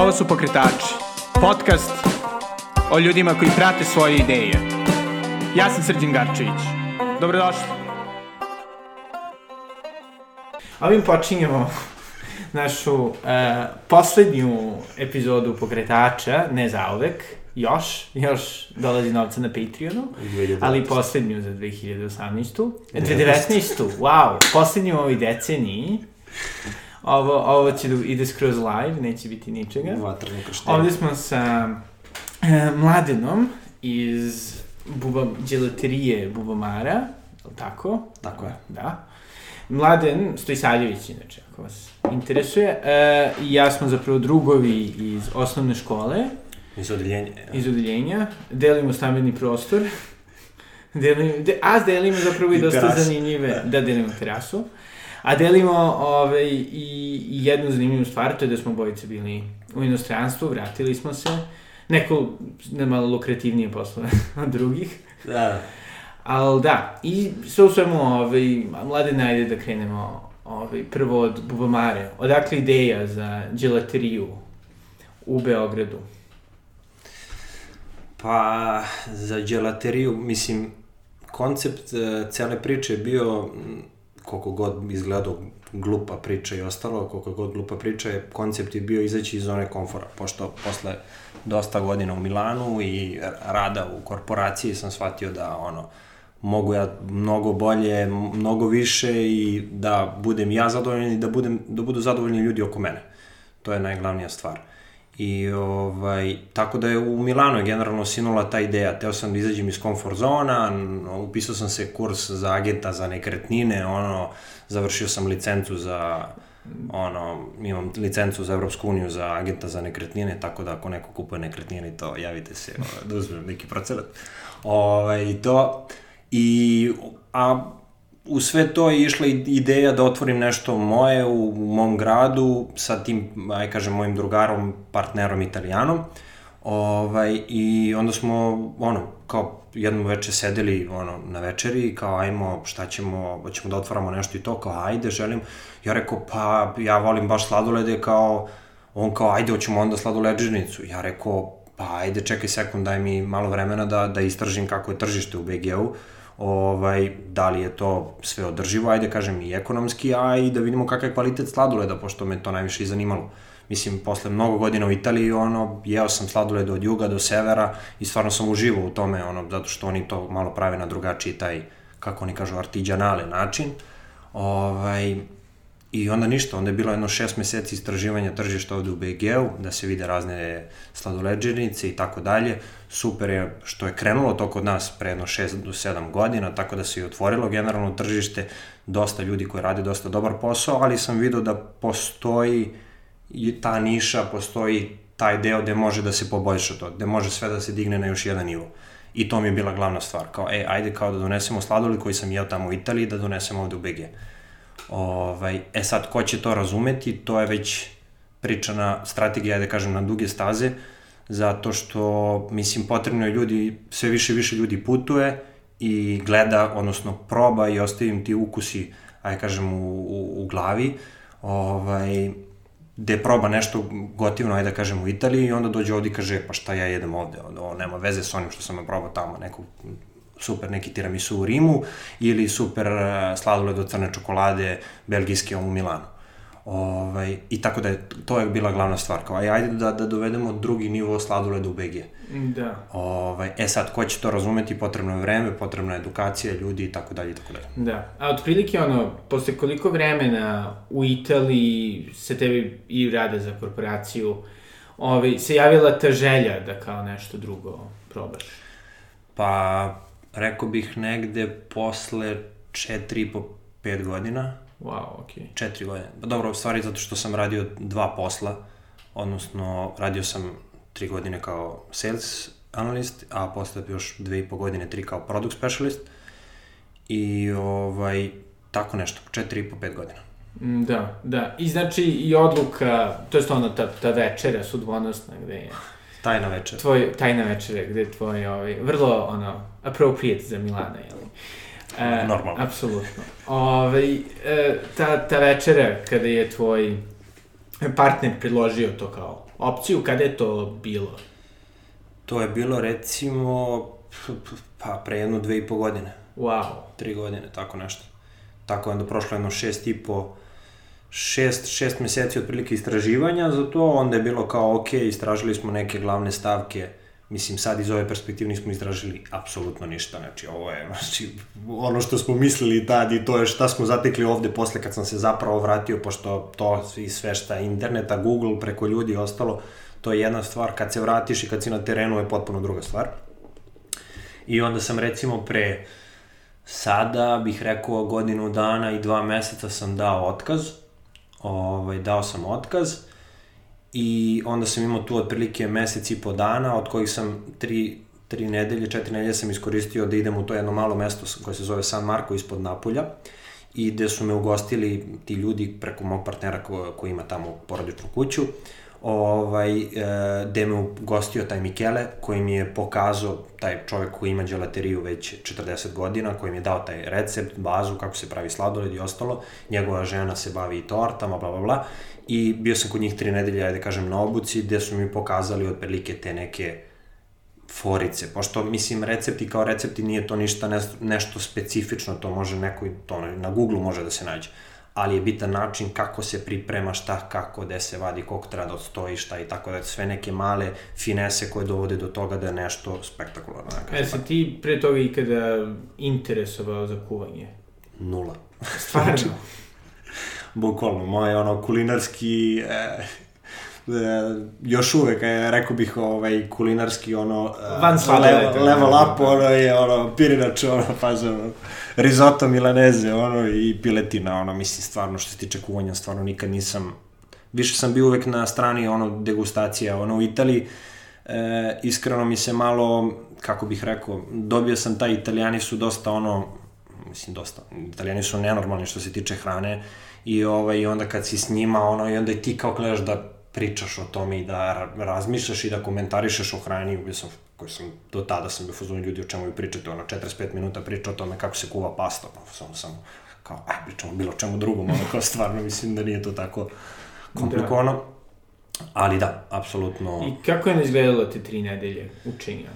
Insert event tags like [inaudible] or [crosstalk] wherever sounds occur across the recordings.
Ovo su Pokretači, podcast o ljudima koji prate svoje ideje. Ja sam Srđan Garčević. Dobrodošli. Ovim počinjemo našu uh, poslednju epizodu Pokretača, ne zauvek, još, još dolazi novca na Patreonu, ali poslednju za 2018. 2019. wow, poslednju u ovoj deceniji. Ovo, ovo će da ide skroz live, neće biti ničega. Vatrno krštenje. Ovde smo sa e, Mladenom iz buba, dželaterije Bubamara, je li tako? Tako je. Da. Mladen Stojsaljević, inače, ako vas interesuje. E, ja smo zapravo drugovi iz osnovne škole, Iz odeljenja. iz odeljenja. Delimo stambeni prostor. [laughs] delimo, de, a delimo zapravo i I dosta terasu. zanimljive, da delimo terasu. A delimo ovaj, i, i jednu zanimljivu stvar, to je da smo bojice bili u inostranstvu, vratili smo se, neko na malo lukrativnije poslove [laughs] od drugih. Da, Ali da, i sve u svemu, ovaj, mlade najde da krenemo ovaj, prvo od Bubamare. Odakle ideja za dželateriju u Beogradu? pa za dželateriju, mislim, koncept uh, cele priče je bio, koliko god izgledao glupa priča i ostalo, koliko god glupa priča je, koncept je bio izaći iz zone komfora, pošto posle dosta godina u Milanu i rada u korporaciji sam shvatio da ono, mogu ja mnogo bolje, mnogo više i da budem ja zadovoljan i da, budem, da budu zadovoljni ljudi oko mene. To je najglavnija stvar. I ovaj, tako da je u Milanu je generalno sinula ta ideja. Teo sam da izađem iz comfort zona, upisao sam se kurs za agenta za nekretnine, ono, završio sam licencu za ono, imam licencu za Evropsku uniju za agenta za nekretnine, tako da ako neko kupuje nekretnine to, javite se, ovaj, da uzmem neki procenat. Ovaj, to, i, a u sve to je išla ideja da otvorim nešto moje u, mom gradu sa tim, aj kažem, mojim drugarom, partnerom italijanom. Ovaj, I onda smo, ono, kao jednom veče sedeli ono, na večeri i kao ajmo, šta ćemo, hoćemo da otvaramo nešto i to, kao ajde, želim. Ja rekao, pa ja volim baš sladolede, kao, on kao, ajde, hoćemo onda sladoleđenicu. Ja rekao, pa ajde, čekaj sekund, daj mi malo vremena da, da istražim kako je tržište u BG-u ovaj, da li je to sve održivo, ajde kažem i ekonomski, a i da vidimo kakav je kvalitet sladoleda, pošto me to najviše i zanimalo. Mislim, posle mnogo godina u Italiji, ono, jeo sam sladoled od juga do severa i stvarno sam uživao u tome, ono, zato što oni to malo prave na drugačiji taj, kako oni kažu, artiđanale način. Ovaj, I onda ništa, onda je bilo jedno šest meseci istraživanja tržišta ovde u BG-u, da se vide razne sladoleđenice i tako dalje. Super je što je krenulo to kod nas pre jedno 6 do 7 godina, tako da se i otvorilo generalno tržište, dosta ljudi koji rade dosta dobar posao, ali sam vidio da postoji ta niša, postoji taj deo gde može da se poboljša to, gde može sve da se digne na još jedan nivo. I to mi je bila glavna stvar, kao, e, ajde kao da donesemo sladoled koji sam jeo tamo u Italiji, da donesemo ovde u BG. Ovaj, e sad, ko će to razumeti, to je već pričana strategija, da kažem, na duge staze, zato što, mislim, potrebno je ljudi, sve više i više ljudi putuje i gleda, odnosno proba i ostaje im ti ukusi, ajde kažem, u, u, u glavi, ovaj, gde proba nešto gotivno, ajde da kažem, u Italiji i onda dođe ovde i kaže, pa šta ja jedem ovde, ovo nema veze s onim što sam probao tamo, neku super neki tiramisu u Rimu ili super eh, sladoled od crne čokolade belgijske u Milanu. Ovaj, I tako da je, to je bila glavna stvar. Kao, aj, ajde da, da dovedemo drugi nivo sladoleda u BG. Da. Ovaj, e sad, ko će to razumeti, potrebno je vreme, potrebna je edukacija ljudi i tako dalje i tako dalje. Da, a otprilike ono, posle koliko vremena u Italiji se tebi i rade za korporaciju, ovaj, se javila ta želja da kao nešto drugo probaš? Pa, rekao bih negde posle 4,5 5 godina, Wow, okej. četiri godine. Pa dobro, u stvari zato što sam radio dva posla, odnosno radio sam tri godine kao sales analyst, a posle još dve i po godine tri kao product specialist i ovaj, tako nešto, četiri i po pet godina. Mm, Da, da. I znači i odluka, to je ona ta, ta večera sudbonosna gde je Tajna večer. tvoj, tajna večera gde je tvoj, ovaj, vrlo, ono, appropriate za Milana, jel? E, Normalno. Apsolutno. Ove, e, ta, ta večera kada je tvoj partner predložio to kao opciju, kada je to bilo? To je bilo recimo pa pre jedno dve i po godine. Wow. Tri godine, tako nešto. Tako onda prošlo jedno šest i po šest, šest meseci otprilike istraživanja za to, onda je bilo kao ok, istražili smo neke glavne stavke, mislim sad iz ove perspektive nismo istražili apsolutno ništa, znači ovo je znači, ono što smo mislili tad i to je šta smo zatekli ovde posle kad sam se zapravo vratio, pošto to i sve šta interneta, Google, preko ljudi i ostalo, to je jedna stvar, kad se vratiš i kad si na terenu je potpuno druga stvar. I onda sam recimo pre sada bih rekao godinu dana i dva meseca sam dao otkaz, ovaj, dao sam otkaz i onda sam imao tu otprilike mesec i po dana, od kojih sam tri, tri nedelje, četiri nedelje sam iskoristio da idem u to jedno malo mesto koje se zove San Marko ispod Napulja i gde su me ugostili ti ljudi preko mog partnera ko, ko ima tamo porodičnu kuću ovaj, e, gde me ugostio taj Mikele, koji mi je pokazao, taj čovek koji ima dželateriju već 40 godina, koji mi je dao taj recept, bazu, kako se pravi sladoled i ostalo. Njegova žena se bavi i tortama, bla, bla, bla. I bio sam kod njih tri nedelje, ajde kažem, na obuci, gde su mi pokazali otprilike te neke forice, pošto, mislim, recepti kao recepti nije to ništa ne, nešto specifično, to može neko, to na Google može da se nađe ali je bitan način kako se priprema, šta, kako, gde se vadi, koliko treba da odstoji, šta i tako da sve neke male finese koje dovode do toga da je nešto spektakularno. E, si ti pre toga ikada interesovao za kuvanje? Nula. Stvarno? [laughs] Bukvalno, moj ono kulinarski E, još uvek, e, rekao bih, ovaj, kulinarski, ono, e, Van level, level up, ono, je, ono, pirinač, ono, pazi, ono, risotto milaneze, ono, i piletina, ono, mislim, stvarno, što se tiče kuvanja, stvarno nikad nisam, više sam bio uvek na strani, ono, degustacija, ono, u Italiji, e, iskreno mi se malo, kako bih rekao, dobio sam taj, italijani su dosta, ono, mislim, dosta, italijani su nenormalni što se tiče hrane, i ovaj, onda kad si s njima, ono, i onda i ti kao gledaš da pričaš o tome i da razmišljaš i da komentarišeš o hrani, mislim, koji sam, do tada sam bio fuzon ljudi o čemu vi pričate, ono, 45 minuta priča o tome kako se kuva pasta, pa sam samo, kao, aj, pričamo bilo čemu drugom, ono, kao stvarno, mislim da nije to tako komplikovano. Da. Ali da, apsolutno... I kako je izgledalo te tri nedelje učenja?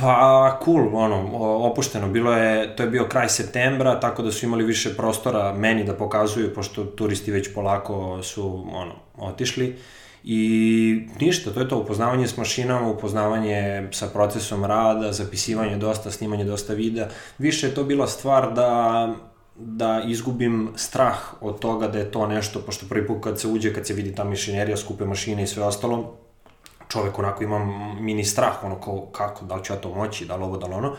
Pa, cool, ono, opušteno. Bilo je, to je bio kraj septembra, tako da su imali više prostora meni da pokazuju, pošto turisti već polako su, ono, otišli. I ništa, to je to, upoznavanje s mašinama, upoznavanje sa procesom rada, zapisivanje dosta, snimanje dosta videa. Više je to bila stvar da da izgubim strah od toga da je to nešto, pošto prvi put kad se uđe, kad se vidi ta mašinerija, skupe mašine i sve ostalo, čovek onako ima mini strah, ono kao kako, da li ću ja to moći, da li ovo, da li ono,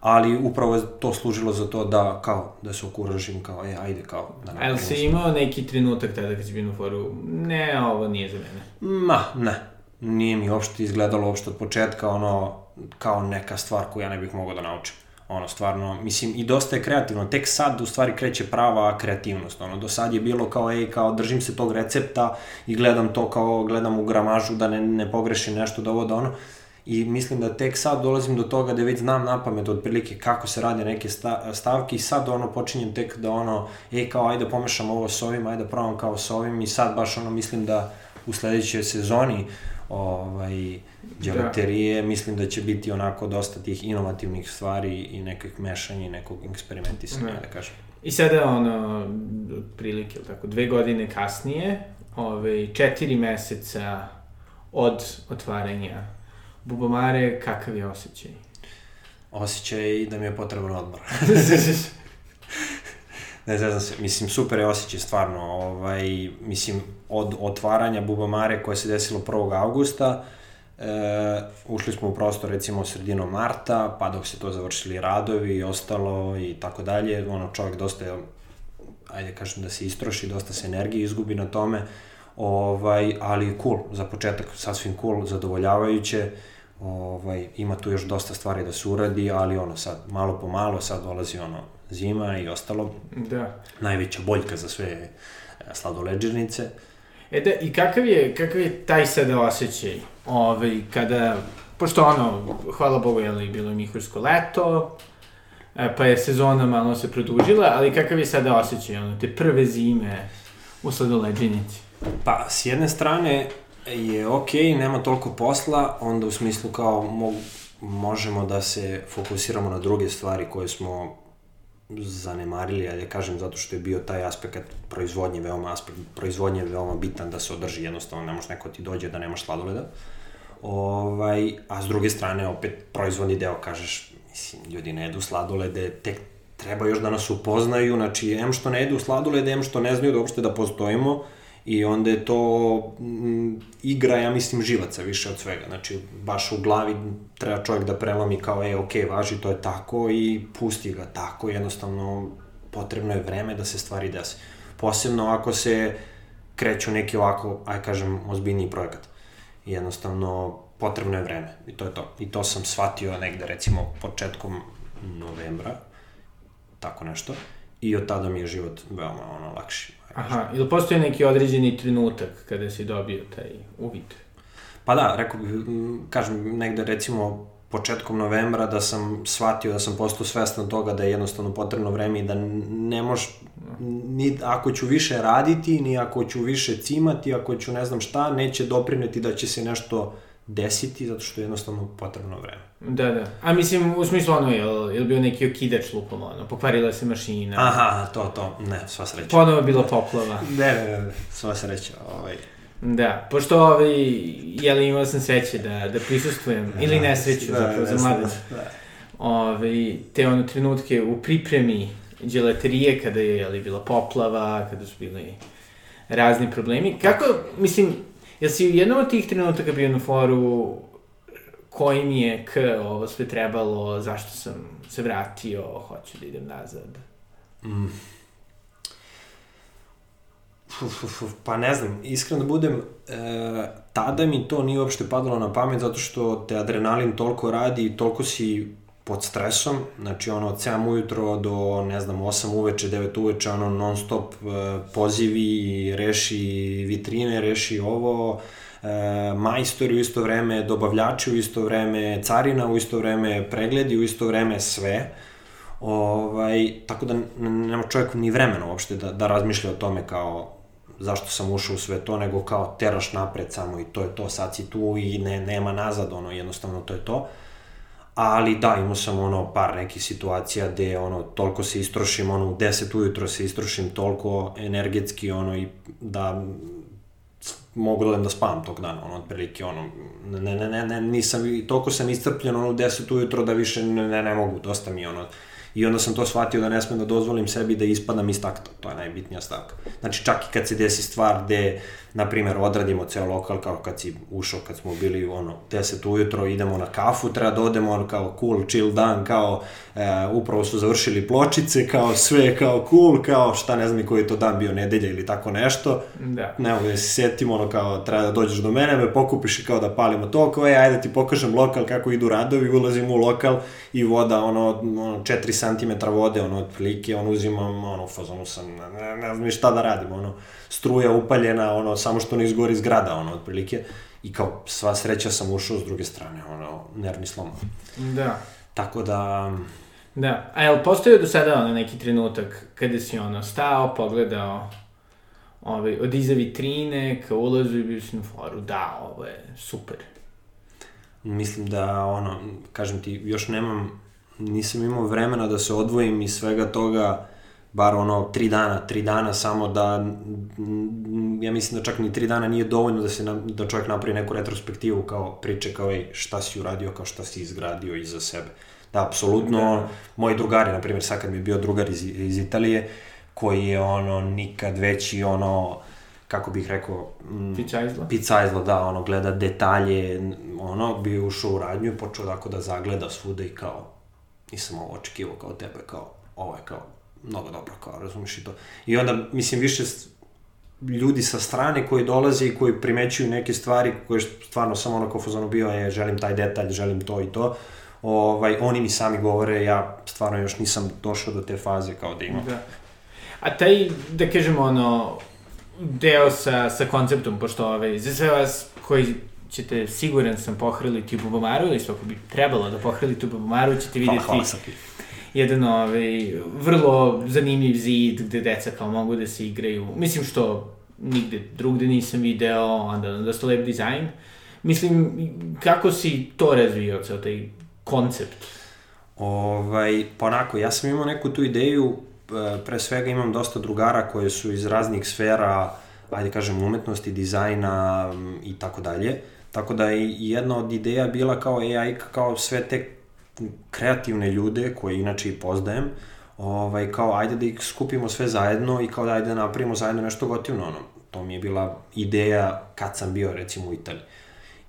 ali upravo je to služilo za to da, kao, da se okuražim, kao, e, ajde, kao, da napravim. Ali si imao neki trenutak tada kad si bio u foru, ne, ovo nije za mene? Ma, ne, nije mi uopšte izgledalo uopšte od početka, ono, kao neka stvar koju ja ne bih mogao da naučim ono, stvarno, mislim, i dosta je kreativno, tek sad u stvari kreće prava kreativnost, ono, do sad je bilo kao, ej, kao, držim se tog recepta i gledam to kao, gledam u gramažu da ne, ne pogrešim nešto, da ovo, da ono, i mislim da tek sad dolazim do toga da već znam na pamet otprilike kako se rade neke stavke i sad ono počinjem tek da ono, ej kao ajde pomešam ovo s ovim, ajde probam kao s ovim. I sad baš ono mislim da u sledećoj sezoni ovaj, dželaterije, da. mislim da će biti onako dosta tih inovativnih stvari i nekih mešanja i nekog eksperimentisanja, da. da kažem. I sada, ono, prilike, tako, dve godine kasnije, ove, ovaj, četiri meseca od otvaranja Bubamare, kakav je osjećaj? Osjećaj da mi je potreban odmor. [laughs] ne znam se, mislim, super je osjećaj, stvarno, ovaj, mislim, od otvaranja Bubamare koje se desilo 1. augusta, E, ušli smo u prostor recimo sredinom marta, pa dok se to završili radovi i ostalo i tako dalje, ono čovjek dosta, ajde kažem da se istroši, dosta se energije izgubi na tome, ovaj, ali cool, za početak sasvim cool, zadovoljavajuće, ovaj, ima tu još dosta stvari da se uradi, ali ono sad, malo po malo, sad dolazi ono zima i ostalo. Da. Najveća boljka za sve e, sladoleđernice. E da, i kakav je, kakav je taj sada osjećaj? Ove, kada, pošto ono, hvala Bogu, je bilo mihursko leto, e, pa je sezona malo se produžila, ali kakav je sada osjećaj, ono, te prve zime u sladoleđenici? Pa, s jedne strane je ok, nema toliko posla, onda u smislu kao mo možemo da se fokusiramo na druge stvari koje smo zanemarili, ali kažem zato što je bio taj aspekt proizvodnje veoma aspekt proizvodnje je veoma bitan da se održi, jednostavno ne može neko ti dođe da nemaš sladoleda. Ovaj, a s druge strane opet proizvodni deo kažeš, mislim, ljudi ne jedu sladolede, tek treba još da nas upoznaju, znači, em što ne jedu sladolede, em što ne znaju da uopšte da postojimo, i onda je to m, igra, ja mislim, živaca više od svega. Znači, baš u glavi treba čovjek da prelomi kao, e, ok, važi, to je tako i pusti ga tako, jednostavno potrebno je vreme da se stvari desi. Posebno ako se kreću neki ovako, aj kažem, ozbiljniji projekat. Jednostavno, potrebno je vreme i to je to. I to sam shvatio negde, recimo, početkom novembra, tako nešto, i od tada mi je život veoma ono, lakši. Aha, ili postoji neki određeni trenutak kada si dobio taj uvid? Pa da, rekao bih, kažem, negde recimo početkom novembra da sam shvatio da sam postao svestan toga da je jednostavno potrebno vreme i da ne moš, ni ako ću više raditi, ni ako ću više cimati, ako ću ne znam šta, neće doprineti da će se nešto desiti, zato što je jednostavno potrebno vreme. Da, da. A mislim, u smislu ono, je li, bio neki okidač lupom, ono, pokvarila se mašina? Aha, to, to, ne, sva sreća. Ponovo je bila poplava. Ne, ne, ne, sva sreća, ovaj. Da, pošto ovaj, jeli imao sam sreće da, da prisustujem, da, ili nesreću da, zapravo za mladen. Da. Ovaj, te ono trenutke u pripremi dželaterije kada je jeli, bila poplava, kada su bili razni problemi. Kako, mislim, jel si u jednom od tih trenutaka bio na foru koji mi je k ovo sve trebalo, zašto sam se vratio, hoću da idem nazad? Mm. Uf, uf, uf, pa ne znam, iskreno da budem, e, tada mi to nije uopšte padalo na pamet zato što te adrenalin toliko radi i toliko si pod stresom, znači ono od 7 ujutro do ne znam 8 uveče, 9 uveče, ono non stop e, pozivi, reši vitrine, reši ovo, e, majstori u isto vreme, dobavljači u isto vreme, carina u isto vreme, pregledi u isto vreme, sve. Ovaj, tako da nema čovjek ni vremena uopšte da, da razmišlja o tome kao zašto sam ušao u sve to, nego kao teraš napred samo i to je to, sad si tu i ne, nema nazad, ono, jednostavno to je to. Ali da, imao sam ono par nekih situacija gde ono, toliko se istrošim, ono, u 10 ujutro se istrošim toliko energetski, ono, i da mogu da da spavam tog dana, ono, otprilike, ono, ne, ne, ne, ne, nisam, toliko sam iscrpljen, ono, u 10 ujutro da više ne, ne, ne mogu, dosta mi, ono, I onda sam to shvatio da ne smem da dozvolim sebi da ispadam iz takta. To je najbitnija stavka. Znači čak i kad se desi stvar gde, na primjer, odradimo ceo lokal, kao kad si ušao, kad smo bili ono, 10 ujutro, idemo na kafu, treba da odemo ono, kao cool, chill dan, kao e, upravo su završili pločice, kao sve kao cool, kao šta ne znam koji je to dan bio, nedelja ili tako nešto. Da. Ne mogu da se setim, ono kao treba da dođeš do mene, me pokupiš i kao da palimo to, kao je, ajde ti pokažem lokal kako idu radovi, ulazim u lokal i voda, ono, ono 4 cm vode, ono, otprilike, ono, uzimam, ono, fazonu sam, ne, ne znam šta da radim, ono, struja upaljena, ono, samo što ne izgori zgrada, ono, otprilike, i kao sva sreća sam ušao s druge strane, ono, nervni slom. Da. Tako da... Da, a jel postoje do sada ono neki trenutak kada si ono stao, pogledao ovaj, od iza vitrine ka ulazu i bio si na foru, da, ovo je super. Mislim da, ono, kažem ti, još nemam, nisam imao vremena da se odvojim iz svega toga, bar ono, tri dana, tri dana samo da, ja mislim da čak ni tri dana nije dovoljno da se, na, da čovjek napravi neku retrospektivu kao priče kao ej, šta si uradio, kao šta si izgradio iza sebe. Da, apsolutno, da. moji drugari, na primjer, sad kad mi je bio drugar iz, iz Italije, koji je ono nikad veći ono kako bih rekao picajzla picajzla da ono gleda detalje ono bi ušao u radnju i počeo tako da zagleda svuda i kao nisam ovo očekivao kao tebe kao ovo je kao mnogo dobro kao razumiješ i to i onda mislim više ljudi sa strane koji dolaze i koji primećuju neke stvari koje stvarno samo ono kao fazonu bio je želim taj detalj, želim to i to ovaj, oni mi sami govore, ja stvarno još nisam došao do te faze kao da imam. Da. A taj, da kažemo, ono, deo sa, sa konceptom, pošto ove, ovaj, za sve vas koji ćete, siguran sam, pohriliti u Bubomaru, ili što bi trebalo da pohrilite u Bubomaru, ćete vidjeti hvala, hvala jedan ovaj, vrlo zanimljiv zid gde deca kao mogu da se igraju. Mislim što nigde drugde nisam video, onda dosta lep dizajn. Mislim, kako si to razvio, ceo taj koncept? Ovaj, pa onako, ja sam imao neku tu ideju, e, pre svega imam dosta drugara koje su iz raznih sfera, ajde kažem, umetnosti, dizajna i tako dalje. Tako da je jedna od ideja bila kao AI, kao sve te kreativne ljude koje inače i poznajem, ovaj, kao ajde da ih skupimo sve zajedno i kao da ajde da napravimo zajedno nešto gotivno, ono. To mi je bila ideja kad sam bio recimo u Italiji.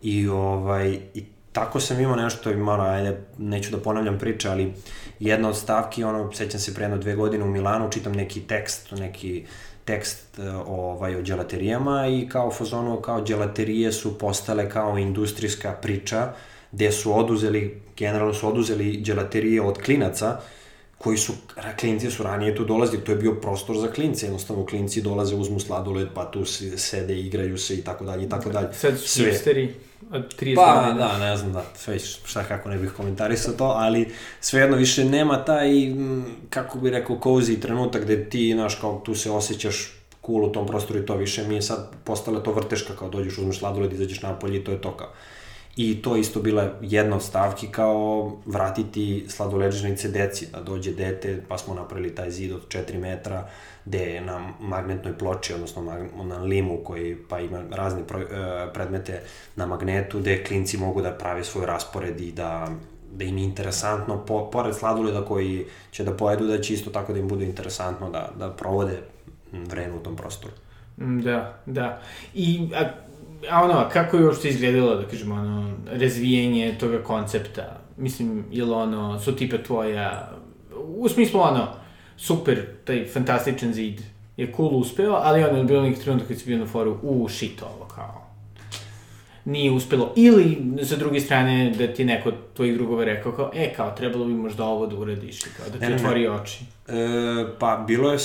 I, ovaj, i tako sam imao nešto, malo, ajde, neću da ponavljam priče, ali jedna od stavki, ono, sećam se pre jedno dve godine u Milanu, čitam neki tekst, neki tekst e, ovaj, o dželaterijama i kao fazonu, kao dželaterije su postale kao industrijska priča, gde su oduzeli, generalno su oduzeli dželaterije od klinaca, koji su, klinci su ranije tu dolazili, to je bio prostor za klince, jednostavno klinci dolaze, uzmu sladoled, pa tu sede, igraju se i tako dalje i tako dalje. Sad su Sve. hipsteri 30 pa, godina. da, ne znam, da, sve šta kako ne bih komentarisao to, ali svejedno više nema taj, kako bi rekao, cozy trenutak gde ti, znaš, kao tu se osjećaš cool u tom prostoru i to više mi je sad postale to vrteška, kao dođeš, uzmeš sladoled, izađeš napolje i to je to kao. I to isto bila jedna od stavki kao vratiti sladoleđenice deci, da dođe dete, pa smo napravili taj zid od 4 metra, gde je na magnetnoj ploči, odnosno na limu koji pa ima razne e, predmete na magnetu, gde klinci mogu da prave svoj raspored i da da im je interesantno, po, pored sladoleda koji će da pojedu, da će isto tako da im bude interesantno da, da provode vreme u tom prostoru. Da, da. I a, a ono, kako je uopšte izgledalo, da kažemo, ono, razvijenje toga koncepta? Mislim, je li ono, su tipe tvoja, u smislu ono, super, taj fantastičan zid je cool uspeo, ali ono je bilo nekih trenutak kad si bio na foru, u, shit ovo, kao, nije uspelo. Ili, sa druge strane, da ti neko od tvojih drugova rekao kao, e, kao, trebalo bi možda ovo da uradiš, kao, da ti ne, otvori ne. oči. E, pa, bilo je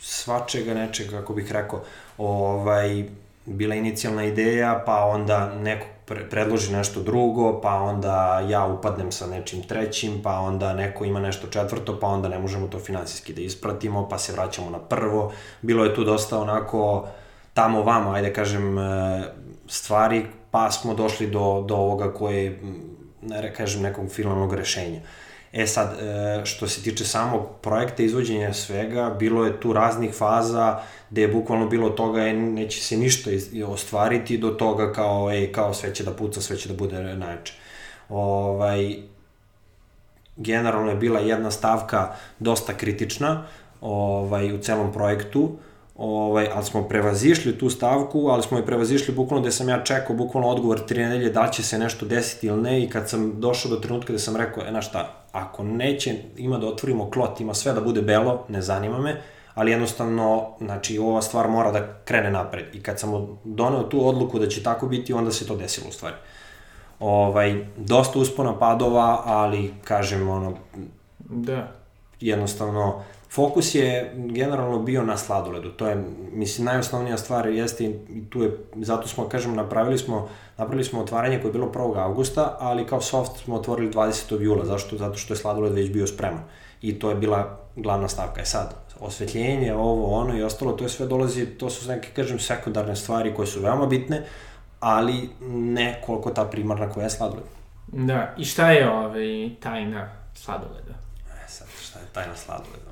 svačega nečega, kako bih rekao, ovaj, bila inicijalna ideja, pa onda neko pre predloži nešto drugo, pa onda ja upadnem sa nečim trećim, pa onda neko ima nešto četvrto, pa onda ne možemo to finansijski da ispratimo, pa se vraćamo na prvo. Bilo je tu dosta onako tamo vamo, ajde kažem, e, stvari, pa smo došli do, do ovoga koje, ne kažem, nekog finalnog rešenja. E sad, e, što se tiče samog projekta, izvođenja svega, bilo je tu raznih faza, gde je bukvalno bilo toga, e, neće se ništa ostvariti, do toga kao, ej, kao sve će da puca, sve će da bude najjače. Ovaj, generalno je bila jedna stavka dosta kritična ovaj, u celom projektu, ovaj, ali smo prevazišli tu stavku, ali smo je prevazišli bukvalno gde sam ja čekao bukvalno odgovor tri nedelje da će se nešto desiti ili ne i kad sam došao do trenutka gde sam rekao, e, na šta, ako neće, ima da otvorimo klot, ima sve da bude belo, ne zanima me, ali jednostavno, znači, ova stvar mora da krene napred. I kad sam doneo tu odluku da će tako biti, onda se to desilo u stvari. Ovaj, dosta uspona padova, ali, kažem, ono... Da. Jednostavno, fokus je generalno bio na sladoledu. To je, mislim, najosnovnija stvar jeste i tu je, zato smo, kažem, napravili smo, napravili smo otvaranje koje je bilo 1. augusta, ali kao soft smo otvorili 20. jula. Zašto? Zato što je sladoled već bio spreman. I to je bila glavna stavka. Je sad, osvetljenje, ovo, ono i ostalo, to je sve dolazi, to su neke, kažem, sekundarne stvari koje su veoma bitne, ali ne koliko ta primarna koja je sladoled. Da, i šta je ovaj, tajna sladoleda? E sad, šta je tajna sladoleda?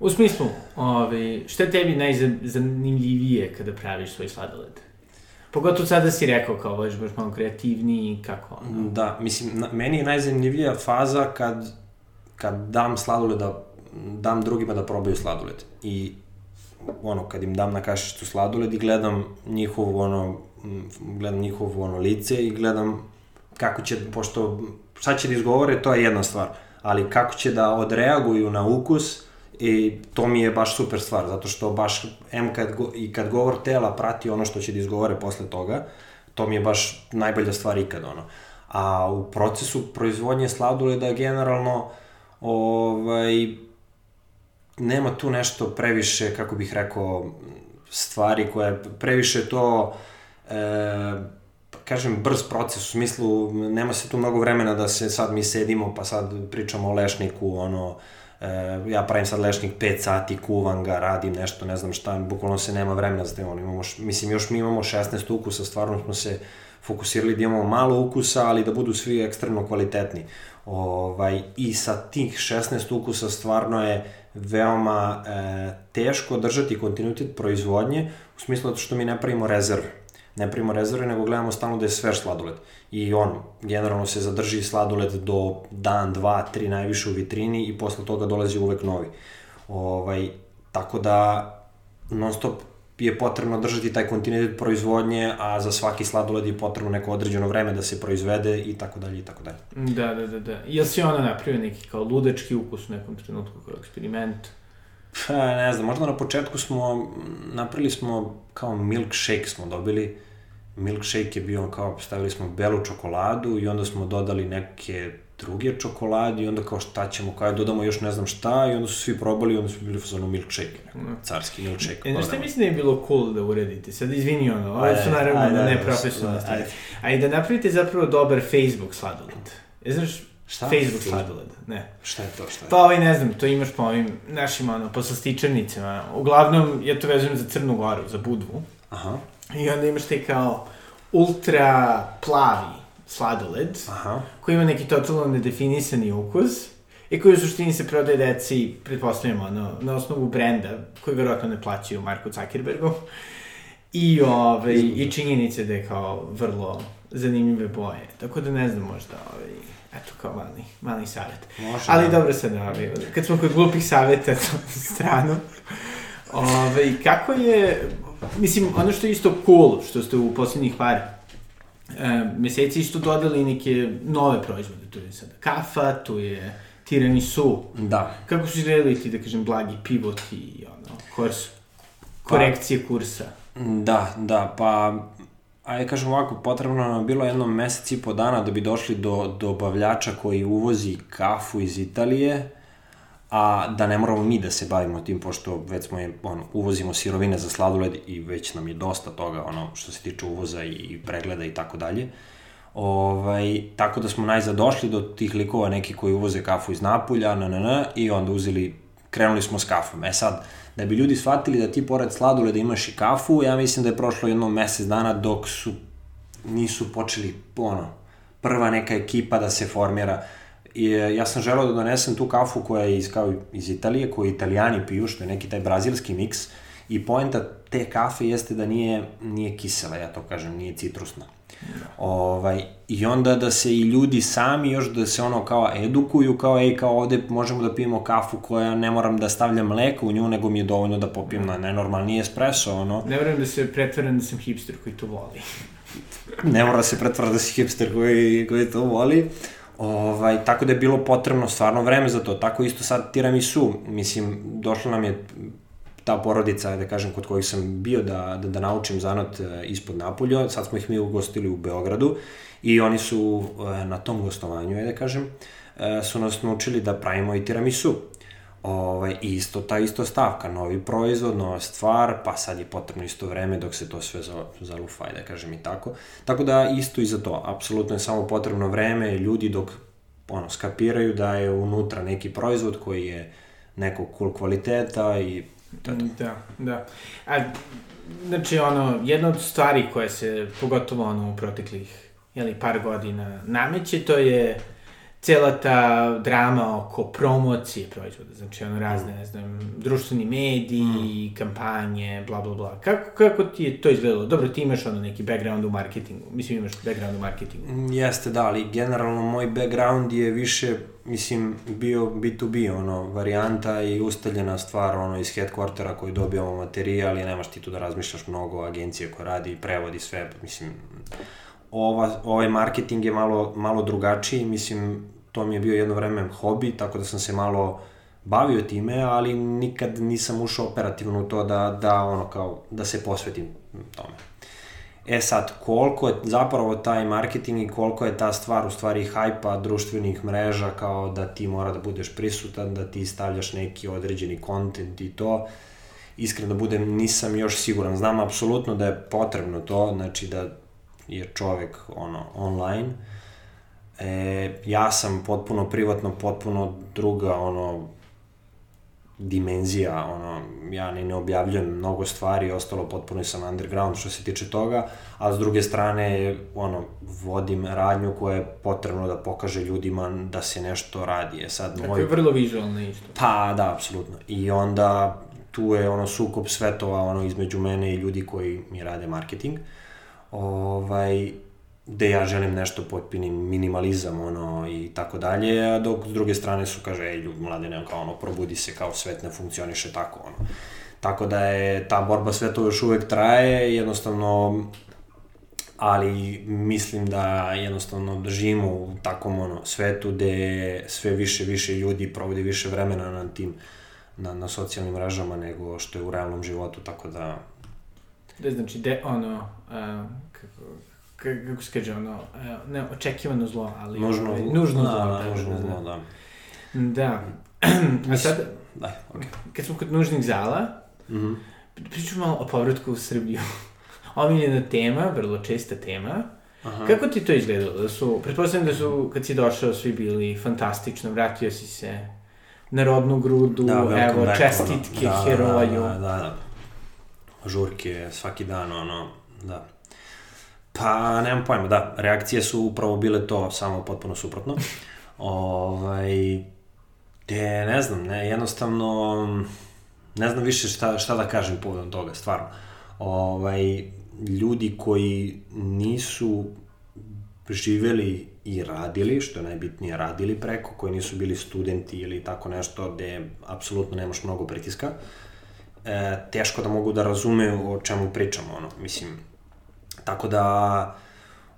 U smislu, ovaj, šta je tebi najzanimljivije kada praviš svoj sladoled? Pogotovo sada si rekao kao voliš baš malo kreativniji, kako ono? Da, mislim, na, meni je najzanimljivija faza kad, kad dam sladoled da dam drugima da probaju sladoled. I ono, kad im dam na kašičicu sladoled i gledam njihov, ono, gledam njihov, ono, lice i gledam kako će, pošto, šta će da izgovore, to je jedna stvar, ali kako će da odreaguju na ukus, i to mi je baš super stvar, zato što baš, em kad, go, i kad govor tela prati ono što će da izgovore posle toga, to mi je baš najbolja stvar ikad, ono. A u procesu proizvodnje sladoleda generalno, ovaj, nema tu nešto previše, kako bih rekao, stvari koje previše to e, kažem, brz proces, u smislu, nema se tu mnogo vremena da se sad mi sedimo, pa sad pričamo o lešniku, ono, E, ja pravim sad lešnik 5 sati, kuvam ga, radim nešto, ne znam šta, bukvalno se nema vremena za ono, imamo, mislim, još mi imamo 16 ukusa, stvarno smo se fokusirali da imamo malo ukusa, ali da budu svi ekstremno kvalitetni. Ovaj, I sa tih 16 ukusa stvarno je veoma e, teško držati kontinuitet proizvodnje, u smislu da što mi ne pravimo rezerve. Ne pravimo rezerve, nego gledamo stalno da je svež sladoled. I on, generalno se zadrži sladoled do dan, dva, tri najviše u vitrini i posle toga dolazi uvek novi. Ovaj, tako da non stop je potrebno držati taj kontinuitet proizvodnje, a za svaki sladoled je potrebno neko određeno vreme da se proizvede i tako dalje i tako dalje. Da, da, da, da. Jel si ona napravio neki kao ludački ukus u nekom trenutku kao eksperiment? Pa, ne znam, možda na početku smo, napravili smo kao milkshake smo dobili, milkshake je bio kao, stavili smo belu čokoladu i onda smo dodali neke druge čokolade i onda kao šta ćemo, kao dodamo još ne znam šta i onda su svi probali i onda su bili fazonu milkshake, carski milkshake. E, šta mislim da je bilo cool da uredite? Sad izvini ono, ovo su naravno ajde, ne profesionalne stvari. Ajde. da napravite zapravo dobar Facebook sladoled. E, znaš, Šta? Facebook sladoled, ne. Šta je to, šta je? Pa ovaj, ne znam, to imaš po ovim našim, ono, po sastičarnicama. Uglavnom, ja to vezujem za Crnu Goru, za Budvu. Aha. I onda imaš te kao ultra plavi sladoled, Aha. koji ima neki totalno nedefinisani ukus i koji u suštini se prodaje deci, pretpostavljamo, ono, na osnovu brenda, koji verovatno ne plaćaju Marku Zuckerbergu. I, ove, ovaj, i činjenice da je kao vrlo zanimljive boje. Tako da ne znam možda, ove, ovaj, eto kao mali, mali savjet. Može, Ali da. dobro sad, ove, ovaj, kad smo kod glupih savjeta, to [laughs] stranu, ove, kako je, mislim, ono što je isto cool, što ste u poslednjih par e, meseci isto dodali neke nove proizvode. Tu je sada kafa, tu je tiramisu. Da. Kako su izgledali ti, da kažem, blagi pivot i ono, kurs, korekcije kursa? Da, da, pa ajde kažem ovako, potrebno nam bilo jedno mesec i po dana da bi došli do dobavljača koji uvozi kafu iz Italije, a da ne moramo mi da se bavimo tim, pošto već smo je, ono, uvozimo sirovine za sladoled i već nam je dosta toga, ono, što se tiče uvoza i pregleda i tako dalje. Ovaj, tako da smo najzad došli do tih likova neki koji uvoze kafu iz Napulja, na, na, na, i onda uzeli, krenuli smo s kafom. E sad, da bi ljudi shvatili da ti pored sladoleda imaš i kafu, ja mislim da je prošlo jedno mesec dana dok su, nisu počeli, ono, prva neka ekipa da se formira, I e, ja sam želeo da donesem tu kafu koja je iz, kao iz Italije, koju italijani piju, što je neki taj brazilski miks. I poenta te kafe jeste da nije, nije kisela, ja to kažem, nije citrusna. Da. Ovaj, I onda da se i ljudi sami još da se ono kao edukuju, kao ej, kao ovde možemo da pijemo kafu koja ne moram da stavljam mleko u nju, nego mi je dovoljno da popijem na nenormalni espresso, ono. Ne moram da se pretvaram da sam hipster koji to voli. ne mora da se pretvara da si hipster koji, koji to voli. Ovaj, tako da je bilo potrebno stvarno vreme za to. Tako isto sad tiramisu, mislim, došla nam je ta porodica, da kažem, kod kojih sam bio da, da, da naučim zanat e, ispod Napolja, sad smo ih mi ugostili u Beogradu i oni su e, na tom gostovanju, da kažem, e, su nas naučili da pravimo i tiramisu. Ovaj, isto ta isto stavka, novi proizvod, nova stvar, pa sad je potrebno isto vreme dok se to sve zalufa, da kažem i tako. Tako da isto i za to, apsolutno je samo potrebno vreme, ljudi dok ono, skapiraju da je unutra neki proizvod koji je nekog cool kvaliteta i to to. Da, da. A, znači, ono, jedna od stvari koje se, pogotovo ono, u proteklih, jeli, par godina nameće, to je cela ta drama oko promocije proizvoda, znači ono razne, ne znam, društveni mediji, mm. kampanje, bla, bla, bla. Kako, kako ti je to izgledalo? Dobro, ti imaš ono neki background u marketingu, mislim imaš background u marketingu. Mm, jeste, da, ali generalno moj background je više, mislim, bio B2B, ono, varijanta i ustaljena stvar, ono, iz headquartera koji dobijamo materijal i nemaš ti tu da razmišljaš mnogo, agencije koja radi, prevodi sve, mislim, ova, ovaj marketing je malo, malo drugačiji, mislim, to mi je bio jedno vreme hobi, tako da sam se malo bavio time, ali nikad nisam ušao operativno u to da, da, ono, kao, da se posvetim tome. E sad, koliko je zapravo taj marketing i koliko je ta stvar u stvari hajpa društvenih mreža kao da ti mora da budeš prisutan, da ti stavljaš neki određeni kontent i to, iskreno da budem, nisam još siguran. Znam apsolutno da je potrebno to, znači da je čovek ono, online. E, ja sam potpuno privatno, potpuno druga, ono, dimenzija, ono, ja ni ne objavljujem mnogo stvari, ostalo potpuno sam underground što se tiče toga, a s druge strane, ono, vodim radnju koja je potrebno da pokaže ljudima da se nešto radi. E sad, Tako moj... je vrlo vizualno isto. Pa, da, apsolutno. I onda tu je ono sukop svetova ono između mene i ljudi koji mi rade marketing. Ovaj, gde ja želim nešto potpinim minimalizam ono i tako dalje, a dok s druge strane su kaže ej ljudi mladine kao ono probudi se kao svet ne funkcioniše tako ono. Tako da je ta borba svetova još uvek traje, jednostavno ali mislim da jednostavno živimo u takvom ono svetu gde sve više više ljudi provodi više vremena na tim na, na socijalnim mrežama nego što je u realnom životu, tako da... Da, znači, de, ono, uh, kako, kako se kaže, ono, uh, ne, očekivano zlo, ali... Nužno, ovaj, nužno da, zlo, da, da, nužno da, zlo, da. Da. A sad, da, okay. kad smo kod nužnih zala, mm -hmm. pričamo malo o povratku u Srbiju. [laughs] Omiljena tema, vrlo česta tema. Aha. Kako ti to izgledalo? Da su, pretpostavljam da su, kad si došao, svi bili fantastično, vratio si se na rodnu grudu, da, evo, čestitke da, heroju. Da, da, da, da. Žurke svaki dan, ono, da. Pa, nemam pojma, da, reakcije su upravo bile to, samo potpuno suprotno. [laughs] ovaj, te, ne znam, ne, jednostavno, ne znam više šta, šta da kažem povodom toga, stvarno. Ovaj, ljudi koji nisu živeli i radili, što je najbitnije radili preko, koji nisu bili studenti ili tako nešto gde apsolutno nemaš mnogo pritiska, e, teško da mogu da razumeju o čemu pričamo, ono, mislim, tako da,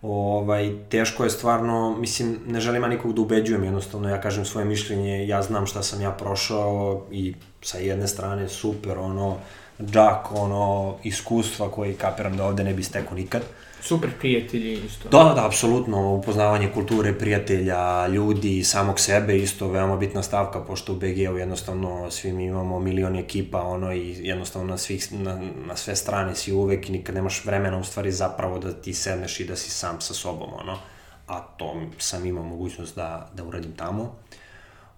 ovaj, teško je stvarno, mislim, ne želim ja nikog da ubeđujem, jednostavno ja kažem svoje mišljenje, ja znam šta sam ja prošao i sa jedne strane super, ono, džak, ono, iskustva koji kapiram da ovde ne bi stekao nikad, Super prijatelji isto. Da, da, da, apsolutno, upoznavanje kulture, prijatelja, ljudi, samog sebe, isto veoma bitna stavka, pošto u BG-u jednostavno svi mi imamo milion ekipa, ono, i jednostavno na, svih, na, na sve strane si uvek i nikad nemaš vremena u stvari zapravo da ti sedneš i da si sam sa sobom, ono, a to sam imao mogućnost da, da uradim tamo.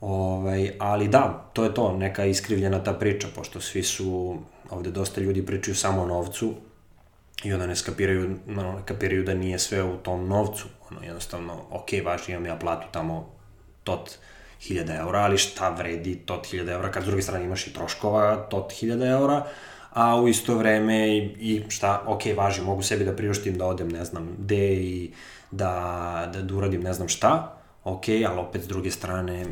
Ovaj, ali da, to je to, neka iskrivljena ta priča, pošto svi su, ovde dosta ljudi pričaju samo o novcu, i onda ne skapiraju, no, ne kapiraju da nije sve u tom novcu, ono, jednostavno, ok, važi, imam ja platu tamo tot 1000 eura, ali šta vredi tot 1000 eura, kad s druge strane imaš i troškova tot 1000 eura, a u isto vreme i, i šta, ok, važi, mogu sebi da priuštim da odem, ne znam, gde i da, da, da uradim ne znam šta, ok, ali opet s druge strane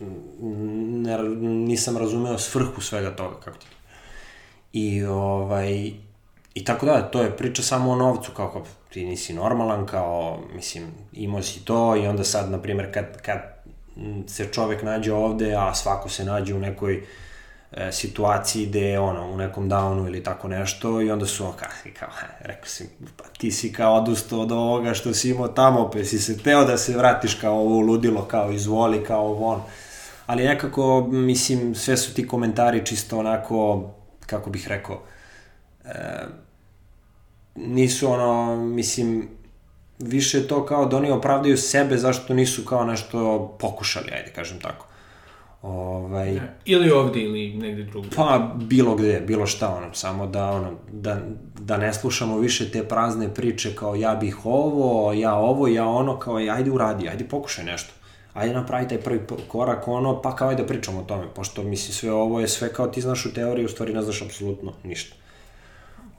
ne, nisam razumeo svrhu svega toga, kako ti. I, ovaj, I tako da, to je priča samo o novcu, kao kao ti nisi normalan, kao, mislim, imao si to i onda sad, na primjer, kad, kad se čovek nađe ovde, a svako se nađe u nekoj e, situaciji gde je ono, u nekom downu ili tako nešto i onda su kao, kao rekao si, pa ti si kao odustao od ovoga što si imao tamo, pa si se teo da se vratiš kao ovo ludilo, kao izvoli, kao von. Ali nekako, mislim, sve su ti komentari čisto onako, kako bih rekao, e, nisu ono, mislim, više to kao da oni opravdaju sebe zašto nisu kao nešto pokušali, ajde kažem tako. Ovaj, ili ovde ili negde drugde. Pa bilo gde, bilo šta ono, samo da ono da, da ne slušamo više te prazne priče kao ja bih ovo, ja ovo, ja ono, kao ajde uradi, ajde pokušaj nešto. Ajde napravi taj prvi korak ono, pa kao ajde pričamo o tome, pošto misli sve ovo je sve kao ti znaš u teoriji, u stvari ne znaš apsolutno ništa.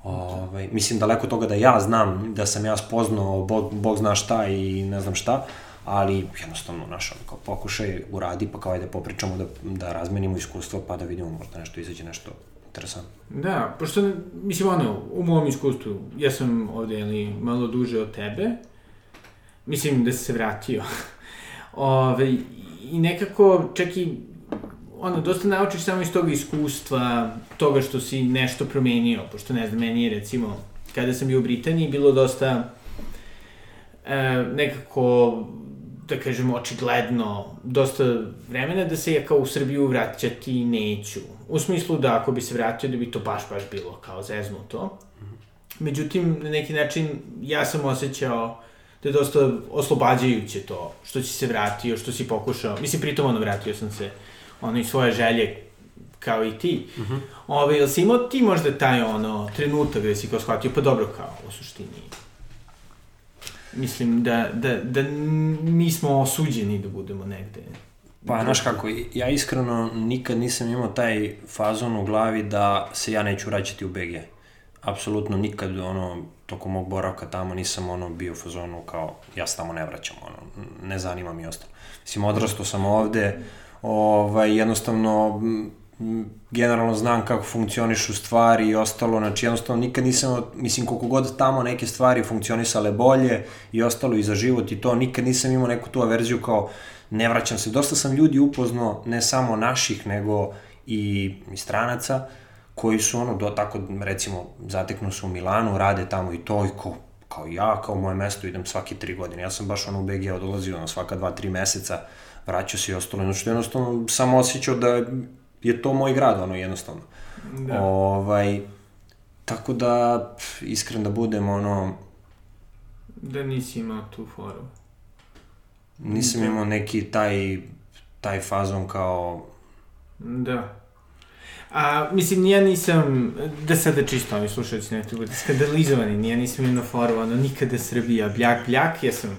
Ovaj, mislim, daleko toga da ja znam, da sam ja spoznao, Bog, Bog zna šta i ne znam šta, ali jednostavno, naš, kao pokušaj, uradi, pa kao ajde popričamo da, da razmenimo iskustvo, pa da vidimo možda nešto izađe nešto interesantno. Da, pošto, mislim, ono, u mom iskustvu, ja sam ovde, ali, malo duže od tebe, mislim da si se vratio. [laughs] Ove, I nekako, čak i ono, dosta naučiš samo iz toga iskustva, toga što si nešto promenio, pošto ne znam, meni je recimo, kada sam bio u Britaniji, bilo dosta e, nekako, da kažem, očigledno, dosta vremena da se ja kao u Srbiju vraćati neću. U smislu da ako bi se vratio da bi to baš, baš bilo kao zeznuto. Međutim, na neki način ja sam osjećao da je dosta oslobađajuće to što si se vratio, što si pokušao. Mislim, pritom ono, vratio sam se ono i svoje želje kao i ti. Uh -huh. Ove, jel si imao ti možda taj ono, trenutak gde si kao shvatio, pa dobro kao, u suštini, mislim da, da, da nismo osuđeni da budemo negde. Pa, znaš kako, ja iskreno nikad nisam imao taj fazon u glavi da se ja neću vraćati u BG. Apsolutno nikad, ono, tokom mog boravka tamo nisam ono bio u fazonu kao ja se tamo ne vraćam, ono, ne zanima mi ostalo. Mislim, odrastao sam ovde, ovaj, jednostavno generalno znam kako funkcionišu stvari i ostalo, znači jednostavno nikad nisam, mislim koliko god tamo neke stvari funkcionisale bolje i ostalo i za život i to, nikad nisam imao neku tu averziju kao ne vraćam se. Dosta sam ljudi upoznao, ne samo naših, nego i, i stranaca, koji su ono, do, tako recimo, zateknu se u Milanu, rade tamo i to i ko, kao ja, kao moje mesto, idem svaki tri godine. Ja sam baš ono u BG odlazio na svaka dva, tri meseca, vraćao se i ostalo, znači jednostavno sam osjećao da je to moj grad, ono, jednostavno. Da. Ovaj, tako da, iskren da budem, ono... Da nisi imao tu foru. Nisam da. imao neki taj, taj fazon kao... Da. A, mislim, ja nisam, da sada čisto ovi slušalci ne treba da skandalizovani, ja nisam imao foru, ono, nikada Srbija, bljak, bljak, ja sam,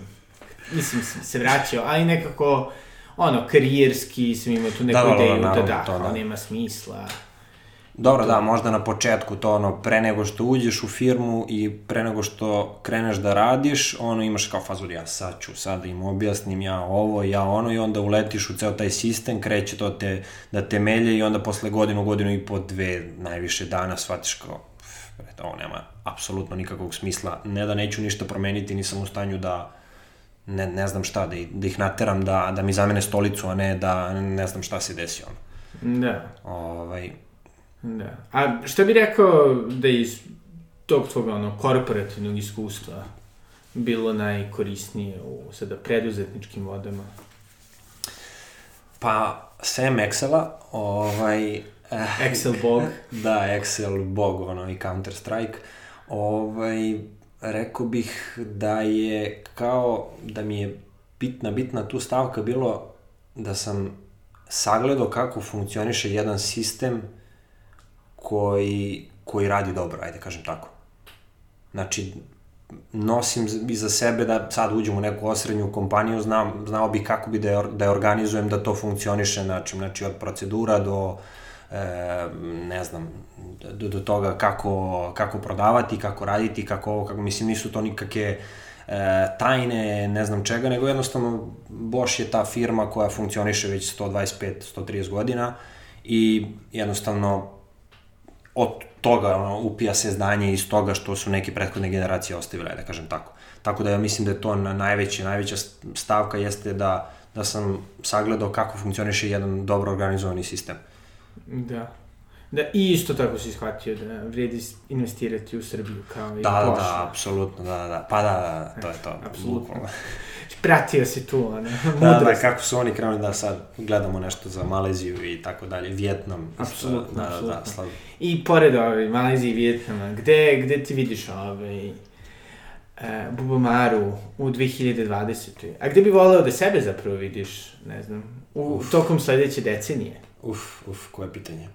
mislim, se vraćao, ali nekako, ono, karijerski sam imao tu neku da, da, da ideju da, da, da, to, da. nema smisla. Dobro, da, možda na početku to ono, pre nego što uđeš u firmu i pre nego što kreneš da radiš, ono imaš kao fazor, ja sad ću, sad da im objasnim ja ovo, ja ono i onda uletiš u ceo taj sistem, kreće to te, da te melje i onda posle godinu, godinu i po dve najviše dana shvatiš kao, ovo nema apsolutno nikakvog smisla, ne da neću ništa promeniti, nisam u stanju da, ne, ne znam šta, da, da ih nateram da, da mi zamene stolicu, a ne da ne znam šta se desi ono. Da. Ovaj, Da. A šta bi rekao da iz tog tvog ono, korporativnog iskustva bilo najkorisnije u sada preduzetničkim vodama? Pa, sem Excela, ovaj... Eh, Excel bog. [laughs] da, Excel bog, ono, i Counter Strike. Ovaj, rekao bih da je kao, da mi je bitna, bitna tu stavka bilo da sam sagledao kako funkcioniše jedan sistem koji, koji radi dobro, ajde kažem tako. Znači, nosim iza sebe da sad uđem u neku osrednju kompaniju, znam, znao bih kako bi da je, da je organizujem da to funkcioniše, znači, znači od procedura do, e, ne znam, do, do toga kako, kako prodavati, kako raditi, kako ovo, kako, mislim, nisu to nikakve e, tajne, ne znam čega, nego jednostavno Bosch je ta firma koja funkcioniše već 125-130 godina i jednostavno od toga ono, upija se znanje iz toga što su neke prethodne generacije ostavile, da kažem tako. Tako da ja mislim da je to na najveća, najveća stavka jeste da, da sam sagledao kako funkcioniše jedan dobro organizovani sistem. Da. Da, i isto tako si shvatio da vredi investirati u Srbiju kao i da, Da, da, apsolutno, da, da, pa da, da, da to je to. Apsolutno. Pratio si tu, ne, Da, [laughs] da, kako su oni krenuli da sad gledamo nešto za Maleziju i tako dalje, Vjetnam. Apsolutno, da, apsolutno. Da, da, slav... I pored ove, Malezije i Vjetnama, gde, gde ti vidiš ove, e, Bubamaru u 2020. A gde bi voleo da sebe zapravo vidiš, ne znam, u, uf. tokom sledeće decenije? Uf, uf, koje pitanje.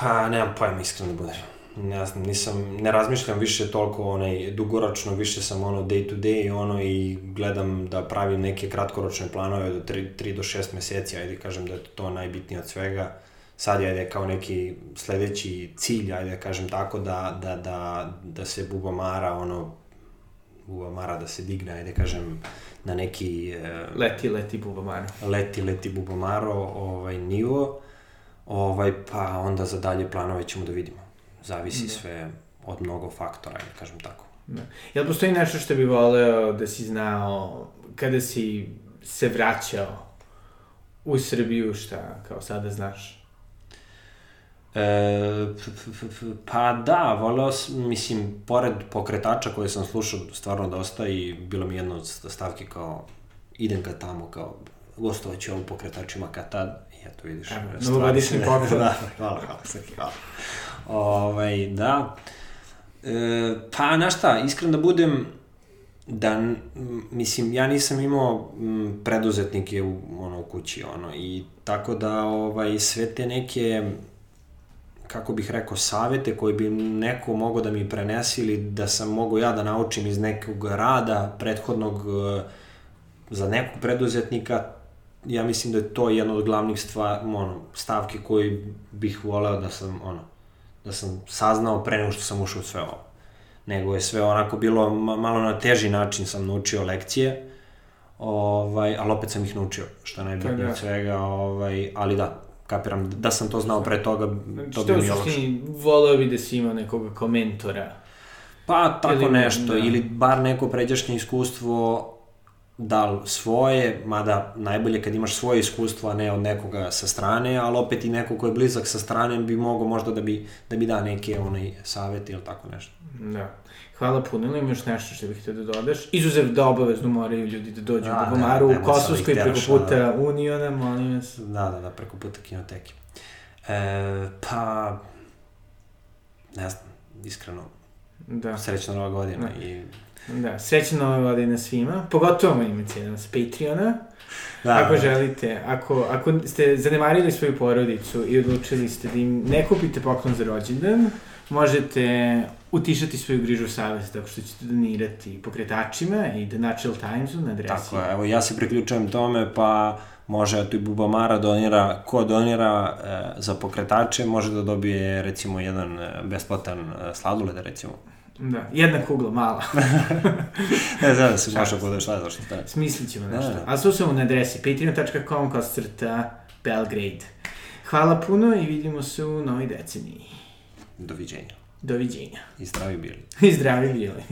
Pa, nemam pojma, iskreno da budem. Ne znam, nisam, ne razmišljam više toliko onaj, dugoročno, više sam ono day to day ono i gledam da pravim neke kratkoročne planove do 3, 3 do 6 meseci, ajde kažem da je to najbitnije od svega. Sad je ajde kao neki sledeći cilj, ajde kažem tako, da, da, da, da se Bubamara, ono, Bubamara da se digne, ajde kažem, na neki... E, leti, leti Bubamaro. Leti, leti Bubamaro, ovaj, nivo ovaj, pa onda za dalje planove ćemo da vidimo. Zavisi da. sve od mnogo faktora, da kažem tako. Da. Jel postoji nešto što bi voleo da si znao kada si se vraćao u Srbiju, šta kao sada znaš? E, pa da, voleo sam, mislim, pored pokretača koje sam slušao stvarno dosta i bilo mi jedno od stavke kao idem ka tamo, kao gostovaću ovu pokretačima kad tad eto vidiš. Novogodišnji poklon. [laughs] da, hvala, hvala, Srki, hvala. Ovaj, da. E, pa, znaš šta, iskreno da budem, da, mislim, ja nisam imao m, preduzetnike u, ono, u kući, ono, i tako da, ovaj, sve te neke, kako bih rekao, savete koje bi neko mogao da mi prenesi ili da sam mogao ja da naučim iz nekog rada prethodnog eh, za nekog preduzetnika, ja mislim da je to jedna od glavnih stvar, ono, stavki koji bih voleo da sam, ono, da sam saznao pre nego što sam ušao u sve ovo. Nego je sve onako bilo, ma- malo na teži način sam naučio lekcije, ovaj, ali opet sam ih naučio, što je najbitnije da. od svega, ovaj, ali da, kapiram, da sam to znao pre toga, Znači, to bi u mi olakšao. suštini, voleo bi da si imao nekoga kao mentora. Pa, tako Ili- nešto, da. ili bar neko pređašnje iskustvo, da li svoje, mada najbolje kad imaš svoje iskustvo, a ne od nekoga sa strane, ali opet i neko ko je blizak sa strane bi mogao možda da bi, da bi da neke onaj savjet ili tako nešto. Da. Hvala puno, ili imaš nešto što bih htio da dodaš? Izuzev da obavezno moraju ljudi da dođu A, u Bubomaru, ne, u nema sad Kosovskoj, preko puta Uniona, molim vas. Da, da, da, preko puta kinoteke. E, pa, ne znam, iskreno, Da. srećna nova godina Da. i... Da, srećna nove godine svima, pogotovo mojim cijelima s Patreona. Da, ako da. želite, ako, ako ste zanemarili svoju porodicu i odlučili ste da im ne kupite poklon za rođendan, možete utišati svoju grižu savjesti tako što ćete donirati pokretačima i The Natural Timesu na adresi. Tako je, evo ja se priključujem tome, pa može eto i Bubamara donira, ko donira e, za pokretače može da dobije recimo jedan e, besplatan e, sladoled recimo. Da, jedna kugla, mala. [laughs] Ne znam da se može bude šta zašto šta. Smislit ćemo Da, nešto. da. A sve samo na adresi patreon.com kroz crta Belgrade. Hvala puno i vidimo se u novoj deceniji. Doviđenja. Doviđenja. I zdravi bili. [laughs] I zdravi bili.